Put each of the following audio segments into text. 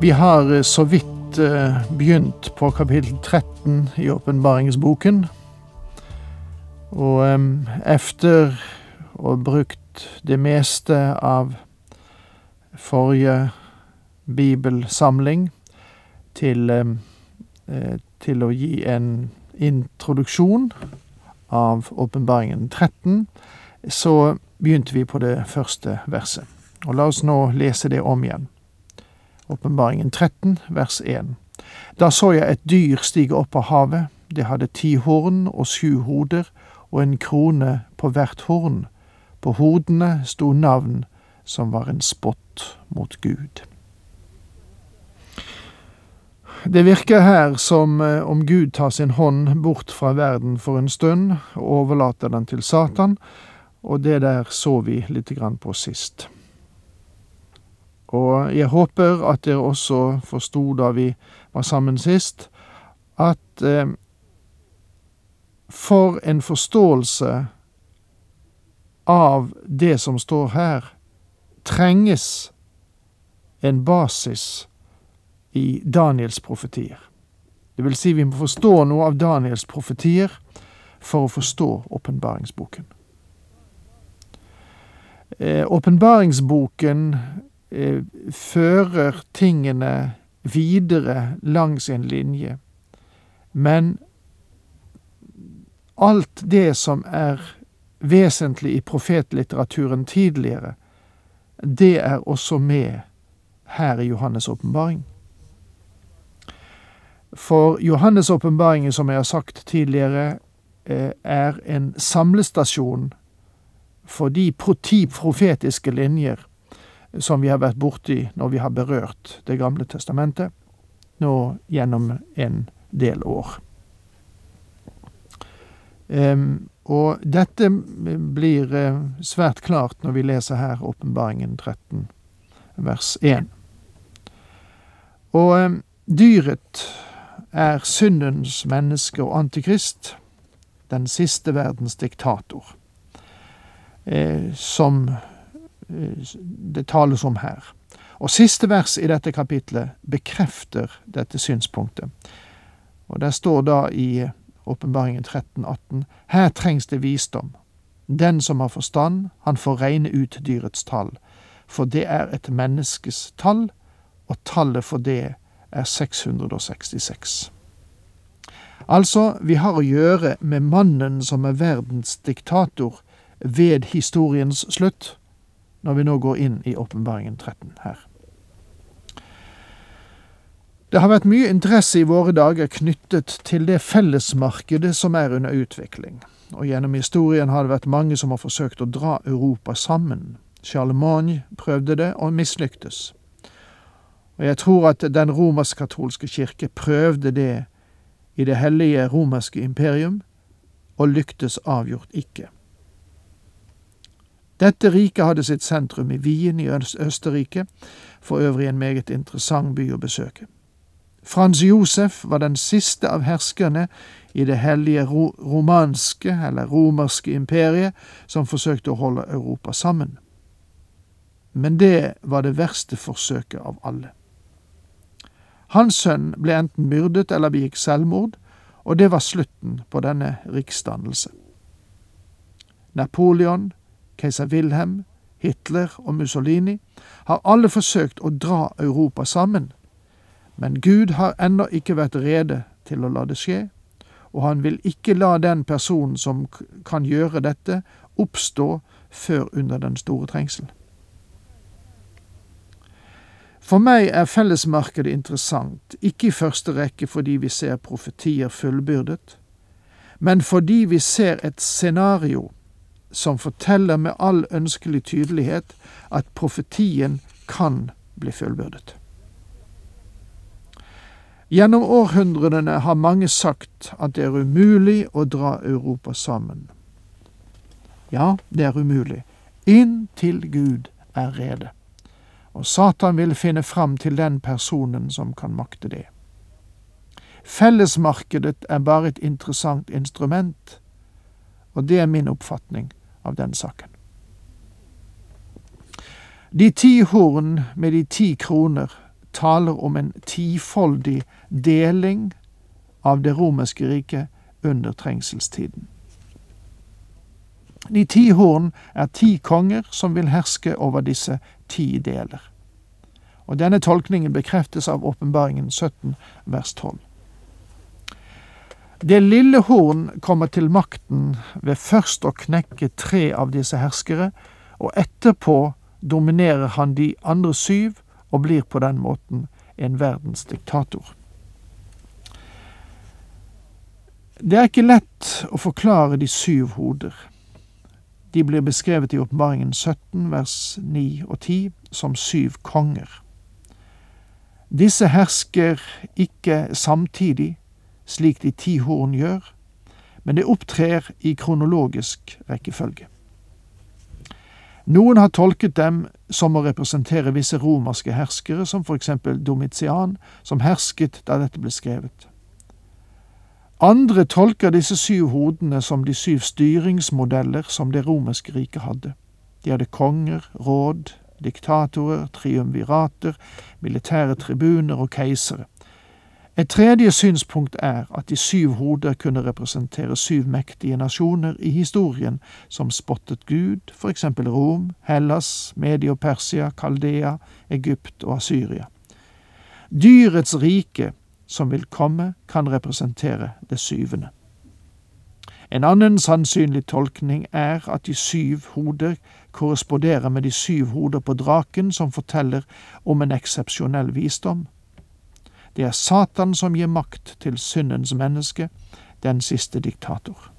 Vi har eh, så vidt eh, begynt på kapittel 13 i åpenbaringsboken. Og efter å ha brukt det meste av forrige bibelsamling til, eh, til å gi en introduksjon av åpenbaringen 13, så begynte vi på det første verset. Og la oss nå lese det om igjen. Åpenbaringen 13, vers 1. Da så jeg et dyr stige opp av havet. Det hadde ti horn og sju hoder og en krone på hvert horn. På hodene sto navn som var en spott mot Gud. Det virker her som eh, om Gud tar sin hånd bort fra verden for en stund og overlater den til Satan, og det der så vi litt grann på sist. Og jeg håper at dere også forsto da vi var sammen sist, at eh, for en forståelse av det som står her, trenges en basis i Daniels profetier. Det vil si, vi må forstå noe av Daniels profetier for å forstå åpenbaringsboken. Eh, åpenbaringsboken fører tingene videre langs en linje, men alt det som er vesentlig i profetlitteraturen tidligere, det er også med her i Johannes' åpenbaring. For Johannes' åpenbaring, som jeg har sagt tidligere, eh, er en samlestasjon for de ti profetiske linjer som vi har vært borti når vi har berørt Det gamle testamentet, nå gjennom en del år. Og dette blir eh, svært klart når vi leser her Åpenbaringen 13, vers 1. Og dyret er syndens menneske og antikrist, den siste verdens diktator, eh, som det tales om her. Og siste vers i dette kapitlet bekrefter dette synspunktet. Og der står da i Åpenbaringen 13, 18. Her trengs det visdom. Den som har forstand, han får regne ut dyrets tall, for det er et menneskes tall, og tallet for det er 666. Altså, vi har å gjøre med mannen som er verdens diktator ved historiens slutt, når vi nå går inn i Åpenbaringen 13 her. Det har vært mye interesse i våre dager knyttet til det fellesmarkedet som er under utvikling, og gjennom historien har det vært mange som har forsøkt å dra Europa sammen. Charlemagne prøvde det, og mislyktes. Og jeg tror at den romersk-katolske kirke prøvde det i det hellige romerske imperium, og lyktes avgjort ikke. Dette riket hadde sitt sentrum i Wien i Østerrike, for øvrig en meget interessant by å besøke. Frans Josef var den siste av herskerne i det hellige romanske, eller romerske imperiet, som forsøkte å holde Europa sammen. Men det var det verste forsøket av alle. Hans sønn ble enten myrdet eller begikk selvmord, og det var slutten på denne riksdannelse. Napoleon, keiser Wilhelm, Hitler og Mussolini har alle forsøkt å dra Europa sammen, men Gud har ennå ikke vært rede til å la det skje, og han vil ikke la den personen som kan gjøre dette, oppstå før under den store trengsel. For meg er fellesmarkedet interessant, ikke i første rekke fordi vi ser profetier fullbyrdet, men fordi vi ser et scenario som forteller med all ønskelig tydelighet at profetien kan bli fullbyrdet. Gjennom århundrene har mange sagt at det er umulig å dra Europa sammen. Ja, det er umulig, inntil Gud er rede. Og Satan vil finne fram til den personen som kan makte det. Fellesmarkedet er bare et interessant instrument, og det er min oppfatning av den saken. De ti horn med de ti kroner taler om en tifoldig deling av det romerske riket under trengselstiden. De ti horn er ti konger som vil herske over disse ti deler. Og Denne tolkningen bekreftes av Åpenbaringen 17 vers 12. Det lille horn kommer til makten ved først å knekke tre av disse herskere, og etterpå dominerer han de andre syv og blir på den måten en verdens diktator. Det er ikke lett å forklare de syv hoder. De blir beskrevet i Åpenbaringen 17, vers 9 og 10, som syv konger. Disse hersker ikke samtidig, slik de ti horn gjør, men det opptrer i kronologisk rekkefølge. Noen har tolket dem som å representere visse romerske herskere, som for eksempel Domitian, som hersket da dette ble skrevet. Andre tolker disse syv hodene som de syv styringsmodeller som det romerske riket hadde. De hadde konger, råd, diktatorer, triumvirater, militære tribuner og keisere. Et tredje synspunkt er at de syv hoder kunne representere syv mektige nasjoner i historien som spottet Gud, for eksempel Rom, Hellas, Medio-Persia, Kaldea, Egypt og Asyria. Dyrets rike som vil komme, kan representere det syvende. En annen sannsynlig tolkning er at de syv hoder korresponderer med de syv hoder på draken som forteller om en eksepsjonell visdom. Det er Satan som gir makt til syndens menneske, den siste diktator.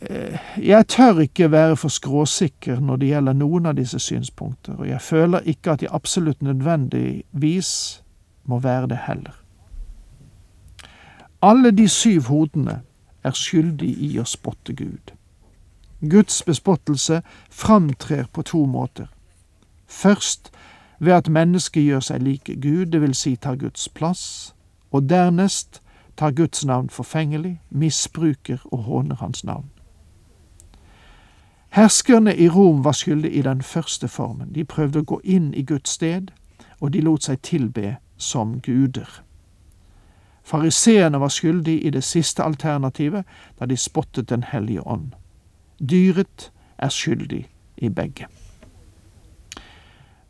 Eh, jeg tør ikke være for skråsikker når det gjelder noen av disse synspunkter, og jeg føler ikke at jeg absolutt nødvendigvis må være det heller. Alle de syv hodene er skyldige i å spotte Gud. Guds bespottelse framtrer på to måter. Først ved at mennesket gjør seg like Gud, det vil si tar Guds plass, og dernest tar Guds navn forfengelig, misbruker og håner hans navn. Herskerne i Rom var skyldige i den første formen. De prøvde å gå inn i Guds sted, og de lot seg tilbe som guder. Fariseerne var skyldige i det siste alternativet, da de spottet Den hellige ånd. Dyret er skyldig i begge.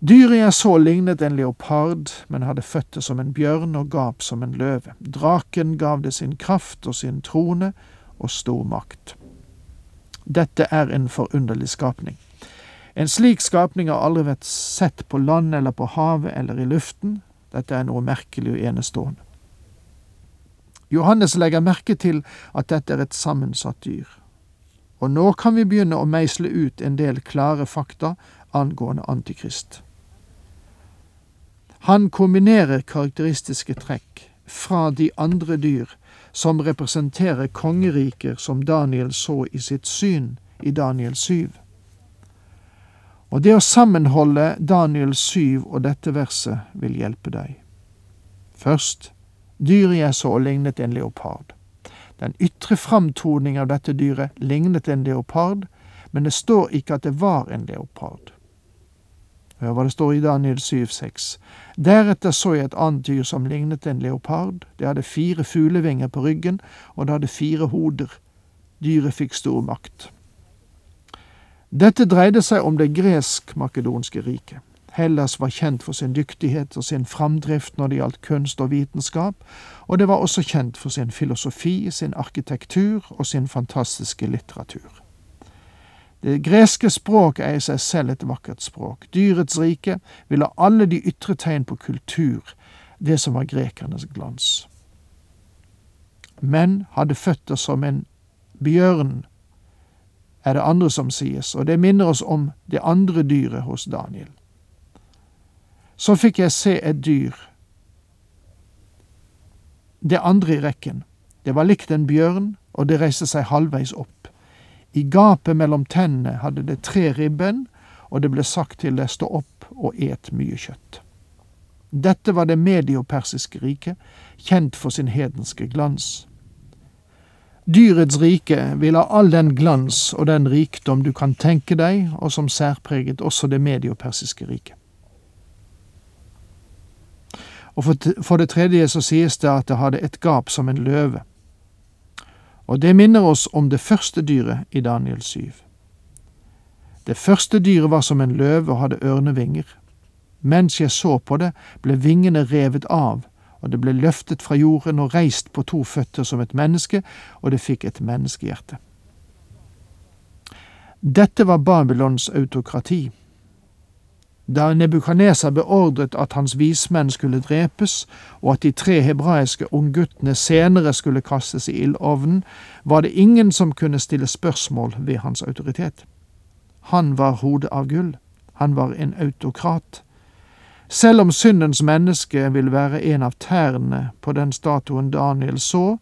Dyret jeg så lignet en leopard, men hadde føtter som en bjørn og gap som en løve. Draken gav det sin kraft og sin trone og stor makt. Dette er en forunderlig skapning. En slik skapning har aldri vært sett på land eller på havet eller i luften. Dette er noe merkelig og enestående. Johannes legger merke til at dette er et sammensatt dyr. Og nå kan vi begynne å meisle ut en del klare fakta angående Antikrist. Han kombinerer karakteristiske trekk fra de andre dyr som representerer kongeriker som Daniel så i sitt syn i Daniel 7. Og det å sammenholde Daniel 7 og dette verset vil hjelpe deg. Først, dyret jeg så lignet en leopard. Den ytre framtoning av dette dyret lignet en leopard, men det står ikke at det var en leopard. Hør hva det står i Daniel 7,6. Deretter så jeg et annet dyr som lignet en leopard. Det hadde fire fuglevinger på ryggen, og det hadde fire hoder. Dyret fikk stor makt. Dette dreide seg om det gresk-makedonske riket. Hellas var kjent for sin dyktighet og sin framdrift når det gjaldt kunst og vitenskap, og det var også kjent for sin filosofi, sin arkitektur og sin fantastiske litteratur. Det greske språk er i seg selv et vakkert språk. Dyrets rike vil ha alle de ytre tegn på kultur, det som var grekernes glans. Men hadde føtter som en bjørn, er det andre som sies, og det minner oss om det andre dyret hos Daniel. Så fikk jeg se et dyr Det andre i rekken. Det var likt en bjørn, og det reiste seg halvveis opp. I gapet mellom tennene hadde det tre ribben, og det ble sagt til det stå opp og et mye kjøtt. Dette var det mediopersiske riket, kjent for sin hedenske glans. Dyrets rike vil ha all den glans og den rikdom du kan tenke deg, og som særpreget også det mediopersiske riket. Og for det tredje så sies det at det hadde et gap som en løve. Og det minner oss om det første dyret i Daniel 7. Det første dyret var som en løve og hadde ørnevinger. Mens jeg så på det, ble vingene revet av, og det ble løftet fra jorden og reist på to føtter som et menneske, og det fikk et menneskehjerte. Dette var Babylons autokrati. Da Nebukadneser beordret at hans vismenn skulle drepes, og at de tre hebraiske ungguttene senere skulle kastes i ildovnen, var det ingen som kunne stille spørsmål ved hans autoritet. Han var hodet av gull. Han var en autokrat. Selv om syndens menneske vil være en av tærne på den statuen Daniel så,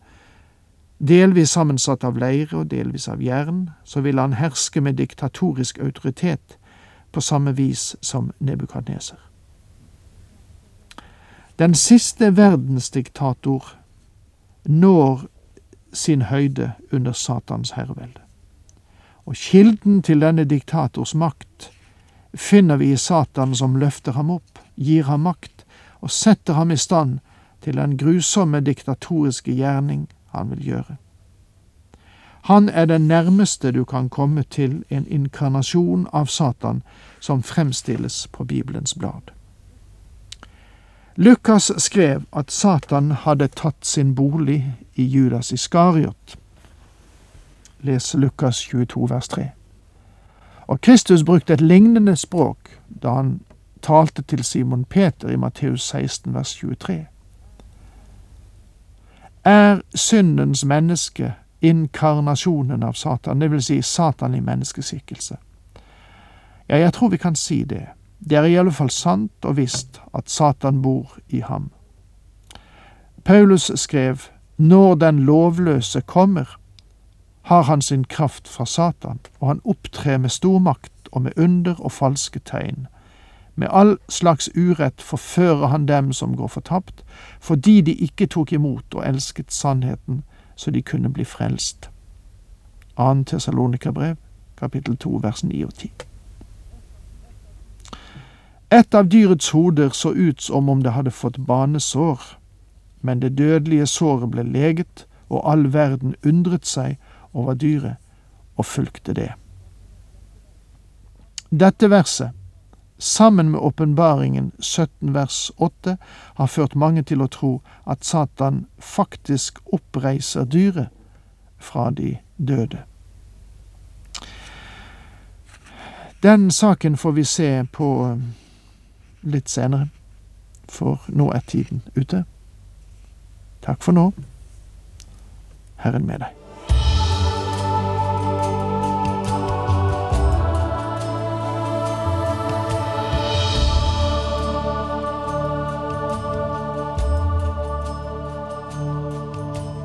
delvis sammensatt av leire og delvis av jern, så vil han herske med diktatorisk autoritet på samme vis som Nebukadneser. Den siste verdensdiktator når sin høyde under Satans herrevelde. Og kilden til denne diktators makt finner vi i Satan som løfter ham opp, gir ham makt og setter ham i stand til den grusomme diktatoriske gjerning han vil gjøre. Han er den nærmeste du kan komme til en inkarnasjon av Satan som fremstilles på Bibelens blad. Lukas skrev at Satan hadde tatt sin bolig i Judas Iskariot. Les Lukas 22 vers 3. Og Kristus brukte et lignende språk da han talte til Simon Peter i Matteus 16 vers 23. Er syndens menneske inkarnasjonen av Satan, det vil si Satan i menneskeskikkelse? Ja, jeg tror vi kan si det. Det er i alle fall sant og visst at Satan bor i ham. Paulus skrev, Når den lovløse kommer, har han sin kraft fra Satan, og han opptrer med stor makt og med under og falske tegn. Med all slags urett forfører han dem som går fortapt, fordi de ikke tok imot og elsket sannheten, så de kunne bli frelst. 2. Tessalonika-brev, kapittel 2, vers 9 og 10. Et av dyrets hoder så ut som om det hadde fått banesår, men det dødelige såret ble leget, og all verden undret seg over dyret og fulgte det. Dette verset, sammen med åpenbaringen 17 vers 8, har ført mange til å tro at Satan faktisk oppreiser dyret fra de døde. Den saken får vi se på eh, litt senere, for nå er tiden ute. Takk for nå. Herren med deg.